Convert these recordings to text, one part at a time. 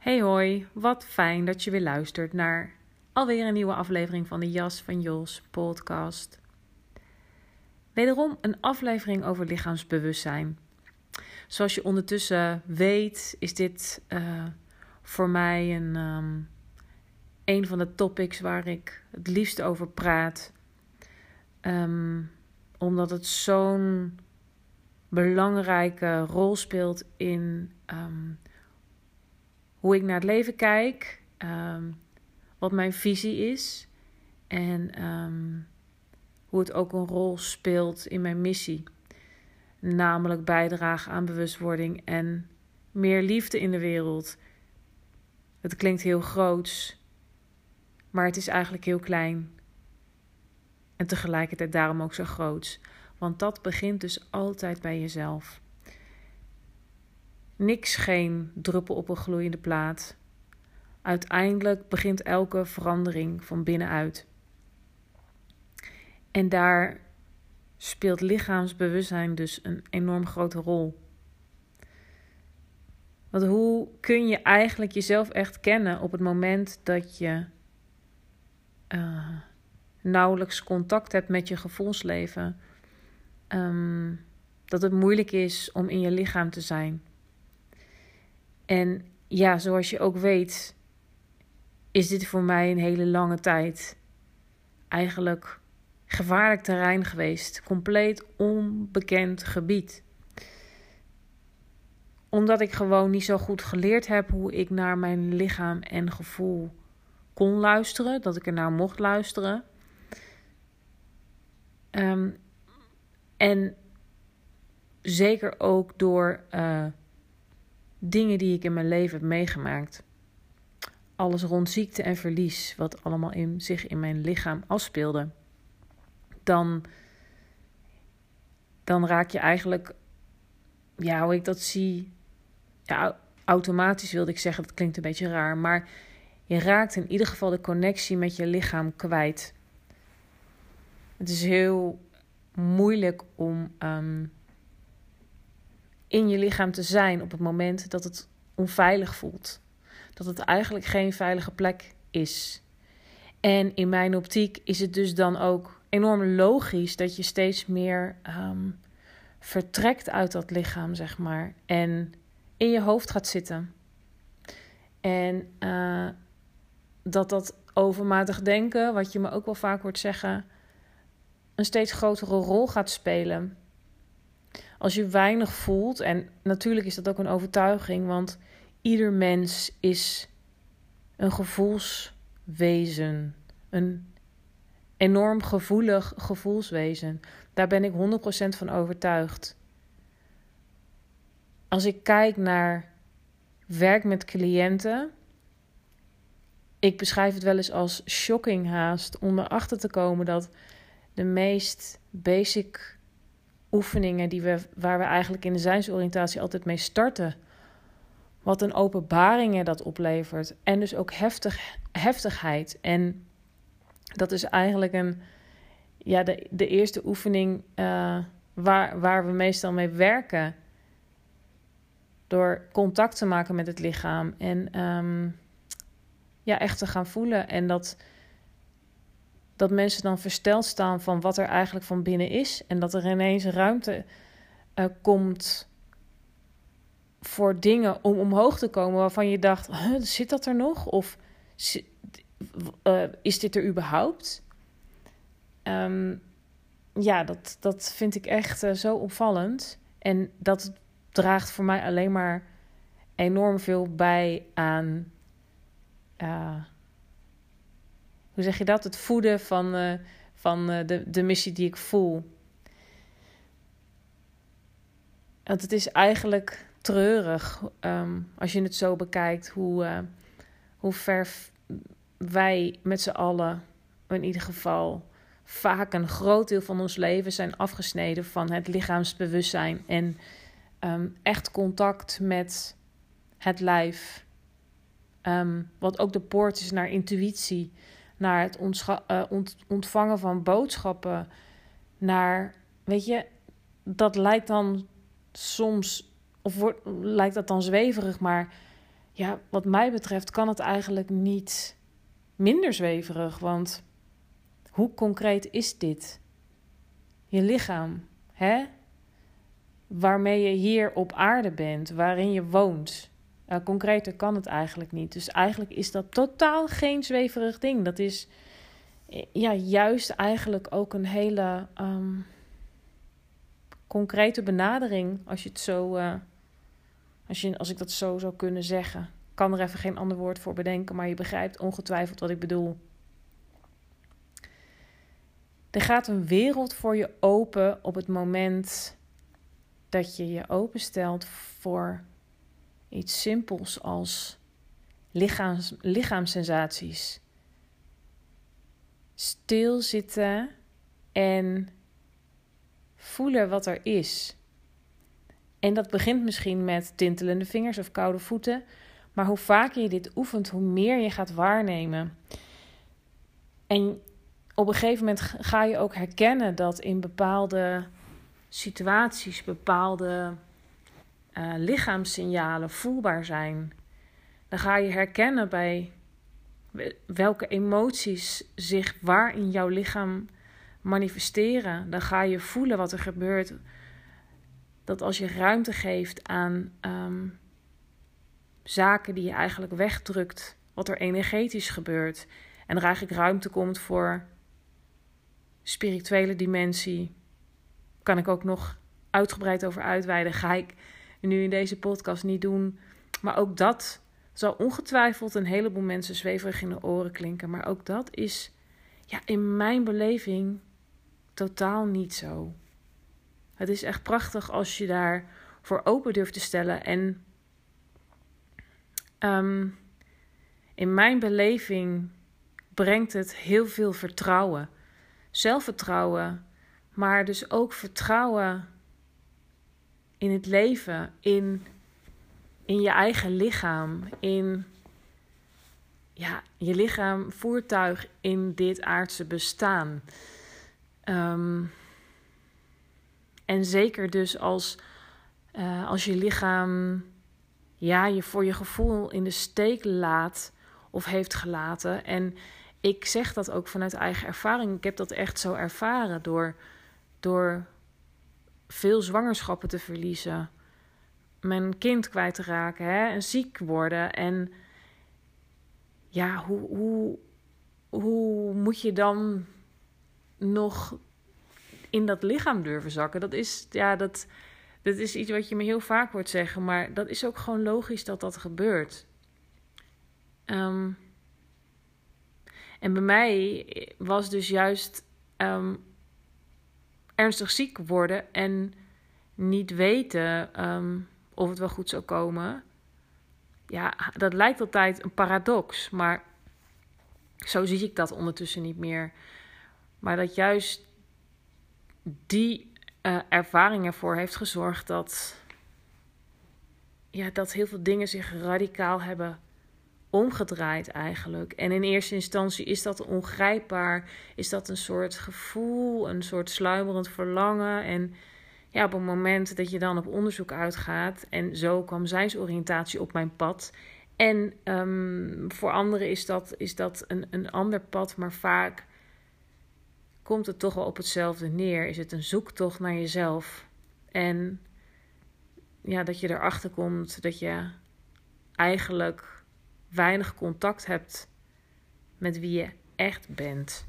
Hey hoi, wat fijn dat je weer luistert naar alweer een nieuwe aflevering van de Jas van Jos podcast. Wederom een aflevering over lichaamsbewustzijn. Zoals je ondertussen weet, is dit uh, voor mij een, um, een van de topics waar ik het liefst over praat. Um, omdat het zo'n belangrijke rol speelt in um, hoe ik naar het leven kijk, um, wat mijn visie is en um, hoe het ook een rol speelt in mijn missie. Namelijk bijdragen aan bewustwording en meer liefde in de wereld. Het klinkt heel groots, maar het is eigenlijk heel klein. En tegelijkertijd daarom ook zo groots. Want dat begint dus altijd bij jezelf. Niks geen druppel op een gloeiende plaat. Uiteindelijk begint elke verandering van binnenuit. En daar speelt lichaamsbewustzijn dus een enorm grote rol. Want hoe kun je eigenlijk jezelf echt kennen op het moment dat je uh, nauwelijks contact hebt met je gevoelsleven? Um, dat het moeilijk is om in je lichaam te zijn. En ja, zoals je ook weet, is dit voor mij een hele lange tijd eigenlijk gevaarlijk terrein geweest. Compleet onbekend gebied. Omdat ik gewoon niet zo goed geleerd heb hoe ik naar mijn lichaam en gevoel kon luisteren, dat ik er naar mocht luisteren. Um, en zeker ook door uh, dingen die ik in mijn leven heb meegemaakt. Alles rond ziekte en verlies, wat allemaal in, zich in mijn lichaam afspeelde. Dan, dan raak je eigenlijk, ja, hoe ik dat zie, ja, automatisch wilde ik zeggen, dat klinkt een beetje raar, maar je raakt in ieder geval de connectie met je lichaam kwijt. Het is heel moeilijk om um, in je lichaam te zijn op het moment dat het onveilig voelt. Dat het eigenlijk geen veilige plek is. En in mijn optiek is het dus dan ook enorm logisch dat je steeds meer um, vertrekt uit dat lichaam, zeg maar. En in je hoofd gaat zitten. En uh, dat dat overmatig denken, wat je me ook wel vaak hoort zeggen, een steeds grotere rol gaat spelen. Als je weinig voelt, en natuurlijk is dat ook een overtuiging, want ieder mens is een gevoelswezen. Een enorm gevoelig gevoelswezen. Daar ben ik 100% van overtuigd. Als ik kijk naar werk met cliënten, ik beschrijf het wel eens als shocking haast om erachter te komen dat de meest basic oefeningen die we, waar we eigenlijk in de zijnsoriëntatie altijd mee starten. Wat een openbaringen dat oplevert. En dus ook heftig, heftigheid. En dat is eigenlijk een, ja, de, de eerste oefening uh, waar, waar we meestal mee werken. Door contact te maken met het lichaam. En um, ja, echt te gaan voelen. En dat dat mensen dan versteld staan van wat er eigenlijk van binnen is. En dat er ineens ruimte uh, komt voor dingen om omhoog te komen waarvan je dacht: zit dat er nog? Of uh, is dit er überhaupt? Um, ja, dat, dat vind ik echt uh, zo opvallend. En dat draagt voor mij alleen maar enorm veel bij aan. Hoe zeg je dat? Het voeden van, uh, van de, de missie die ik voel. Want het is eigenlijk treurig um, als je het zo bekijkt, hoe, hoe ver wij met z'n allen, in ieder geval vaak een groot deel van ons leven, zijn afgesneden van het lichaamsbewustzijn en um, echt contact met het lijf. Um, wat ook de poort is naar intuïtie, naar het ont ontvangen van boodschappen, naar, weet je, dat lijkt dan soms, of wordt, lijkt dat dan zweverig, maar ja, wat mij betreft kan het eigenlijk niet minder zweverig, want hoe concreet is dit? Je lichaam, hè? Waarmee je hier op aarde bent, waarin je woont. Uh, concreter kan het eigenlijk niet. Dus eigenlijk is dat totaal geen zweverig ding. Dat is ja, juist eigenlijk ook een hele um, concrete benadering, als je het zo, uh, als, je, als ik dat zo zou kunnen zeggen kan er even geen ander woord voor bedenken, maar je begrijpt ongetwijfeld wat ik bedoel. Er gaat een wereld voor je open op het moment dat je je openstelt voor iets simpels als lichaams, lichaamssensaties. Stilzitten en voelen wat er is. En dat begint misschien met tintelende vingers of koude voeten. Maar hoe vaker je dit oefent, hoe meer je gaat waarnemen. En op een gegeven moment ga je ook herkennen dat in bepaalde situaties bepaalde uh, lichaamssignalen voelbaar zijn. Dan ga je herkennen bij welke emoties zich waar in jouw lichaam manifesteren. Dan ga je voelen wat er gebeurt. Dat als je ruimte geeft aan ehm, zaken die je eigenlijk wegdrukt, wat er energetisch gebeurt. En er eigenlijk ruimte komt voor spirituele dimensie. Kan ik ook nog uitgebreid over uitweiden. Ga ik nu in deze podcast niet doen. Maar ook dat zal ongetwijfeld een heleboel mensen zweverig in de oren klinken. Maar ook dat is ja, in mijn beleving totaal niet zo. Het is echt prachtig als je daar voor open durft te stellen. En Ehm, in mijn beleving brengt het heel veel vertrouwen. Zelfvertrouwen, maar dus ook vertrouwen in het leven, in, in je eigen lichaam, in ja, je lichaam, voertuig in dit aardse bestaan. Ehm, en zeker dus als, uh, als je lichaam ja, je voor je gevoel in de steek laat of heeft gelaten. En ik zeg dat ook vanuit eigen ervaring. Ik heb dat echt zo ervaren door, door veel zwangerschappen te verliezen. Mijn kind kwijt te raken hè, en ziek worden. En ja, hoe, hoe, hoe moet je dan nog in dat lichaam durven zakken? Dat is, ja, dat, dat is iets wat je me heel vaak hoort zeggen, maar dat is ook gewoon logisch dat dat gebeurt. Um, en bij mij was dus juist um, ernstig ziek worden en niet weten um, of het wel goed zou komen. Ja, dat lijkt altijd een paradox, maar zo zie ik dat ondertussen niet meer. Maar dat juist die uh, ervaring ervoor heeft gezorgd dat, ja, dat heel veel dingen zich radicaal hebben omgedraaid eigenlijk. En in eerste instantie is dat ongrijpbaar, is dat een soort gevoel, een soort sluimerend verlangen. En ja, op het moment dat je dan op onderzoek uitgaat, en zo kwam zijnsoriëntatie op mijn pad. En um, voor anderen is dat, is dat een, een ander pad, maar vaak komt het toch wel op hetzelfde neer. Is het een zoektocht naar jezelf. En ja, dat je erachter komt dat je eigenlijk weinig contact hebt met wie je echt bent.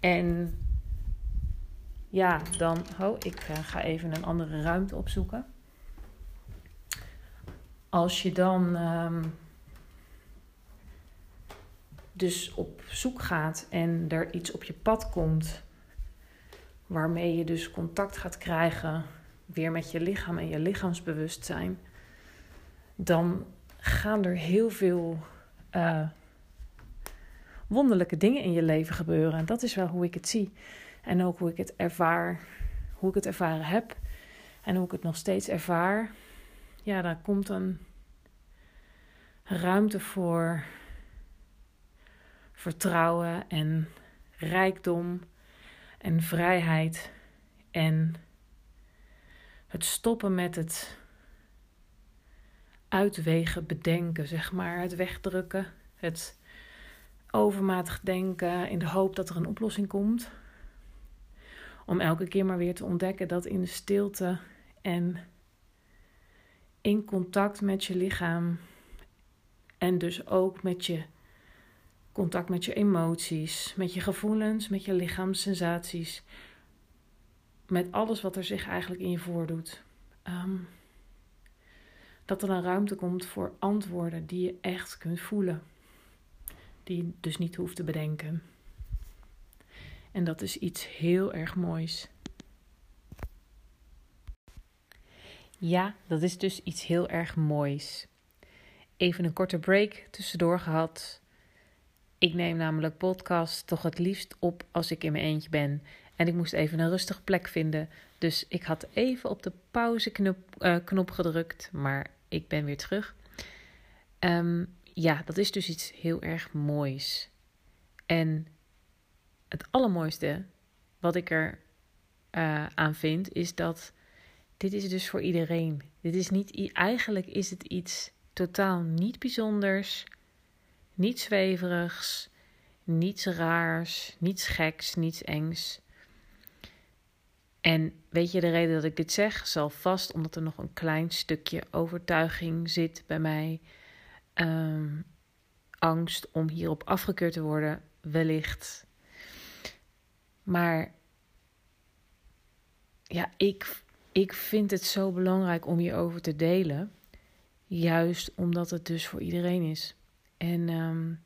En ja, dan. Oh, ik eh, ga even een andere ruimte opzoeken. Als je dan ehm, dus op zoek gaat en er iets op je pad komt waarmee je dus contact gaat krijgen weer met je lichaam en je lichaamsbewustzijn, dan gaan er heel veel uh, wonderlijke dingen in je leven gebeuren. En dat is wel hoe ik het zie. En ook hoe ik het ervaar, hoe ik het ervaren heb en hoe ik het nog steeds ervaar. Ja, daar komt een ruimte voor vertrouwen en rijkdom en vrijheid en het stoppen met het uitwegen, bedenken, zeg maar, het wegdrukken, het overmatig denken in de hoop dat er een oplossing komt. Om elke keer maar weer te ontdekken dat in de stilte en in contact met je lichaam en dus ook met je contact met je emoties, met je gevoelens, met je lichaamssensaties, met alles wat er zich eigenlijk in je voordoet. Um, dat er een ruimte komt voor antwoorden die je echt kunt voelen, die je dus niet hoeft te bedenken. En dat is iets heel erg moois. Ja, dat is dus iets heel erg moois. Even een korte break tussendoor gehad. Ik neem namelijk podcast toch het liefst op als ik in mijn eentje ben. En ik moest even een rustige plek vinden. Dus ik had even op de pauzeknop uh, knop gedrukt. Maar ik ben weer terug. Um, ja, dat is dus iets heel erg moois. En het allermooiste wat ik er uh, aan vind, is dat dit is dus voor iedereen. Dit is niet, eigenlijk is het iets totaal niet bijzonders, niets zweverigs, niets raars, niets geks, niets engs. En weet je, de reden dat ik dit zeg, zal vast omdat er nog een klein stukje overtuiging zit bij mij. Um, angst om hierop afgekeurd te worden, wellicht. Maar ja, ik, ik vind het zo belangrijk om hierover te delen. Juist omdat het dus voor iedereen is. En um,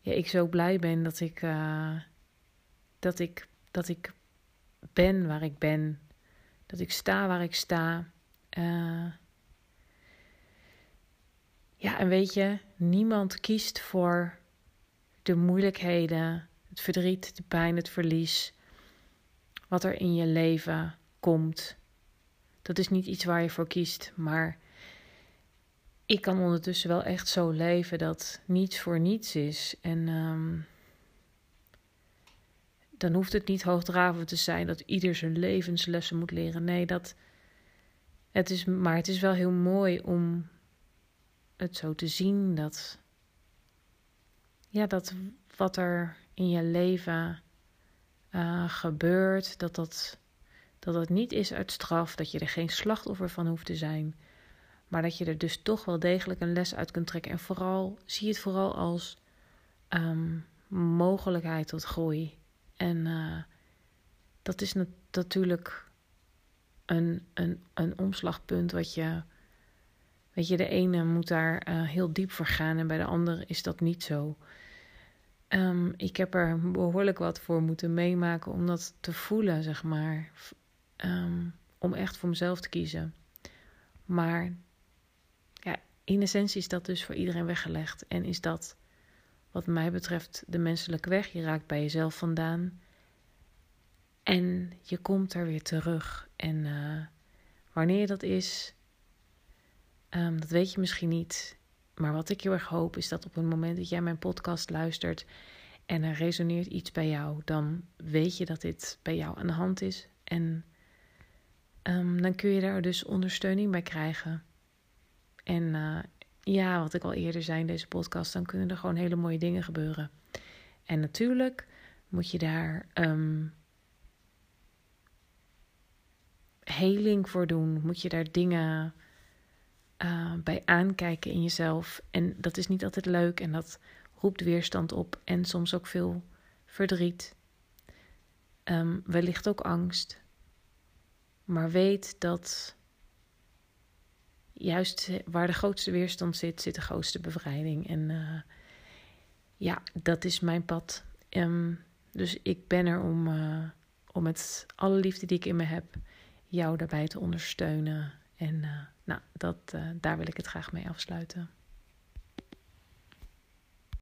ja, ik zo blij ben dat ik, uh, dat ik, dat ik ben waar ik ben. Dat ik sta waar ik sta. Uh, ja, en weet je, niemand kiest voor de moeilijkheden, het verdriet, de pijn, het verlies, wat er in je leven komt. Dat is niet iets waar je voor kiest, maar ik kan ondertussen wel echt zo leven dat niets voor niets is. En um, dan hoeft het niet hoogdravend te zijn dat ieder zijn levenslessen moet leren. Nee, dat. Het is, maar het is wel heel mooi om het zo te zien dat. Ja, dat wat er in je leven uh, gebeurt, dat dat, dat het niet is uit straf, dat je er geen slachtoffer van hoeft te zijn, maar dat je er dus toch wel degelijk een les uit kunt trekken. En vooral, zie het vooral als um, mogelijkheid tot groei. En uh, dat is natuurlijk een, een, een omslagpunt wat je. Weet je, de ene moet daar uh, heel diep voor gaan en bij de andere is dat niet zo. Um, ik heb er behoorlijk wat voor moeten meemaken om dat te voelen, zeg maar. Um, om echt voor mezelf te kiezen. Maar ja, in essentie is dat dus voor iedereen weggelegd. En is dat wat mij betreft de menselijke weg. Je raakt bij jezelf vandaan. En je komt er weer terug. En uh, wanneer dat is, um, dat weet je misschien niet. Maar wat ik heel erg hoop is dat op het moment dat jij mijn podcast luistert en er resoneert iets bij jou, dan weet je dat dit bij jou aan de hand is. En um, dan kun je daar dus ondersteuning bij krijgen. En uh, ja, wat ik al eerder zei in deze podcast, dan kunnen er gewoon hele mooie dingen gebeuren. En natuurlijk moet je daar um, heling voor doen? Moet je daar dingen uh, bij aankijken in jezelf? En dat is niet altijd leuk en dat roept weerstand op en soms ook veel verdriet. Um, wellicht ook angst. Maar weet dat juist waar de grootste weerstand zit, zit de grootste bevrijding. En uh, ja, dat is mijn pad. Um, dus ik ben er om, uh, om met alle liefde die ik in me heb, jou daarbij te ondersteunen. En nou, dat, daar wil ik het graag mee afsluiten.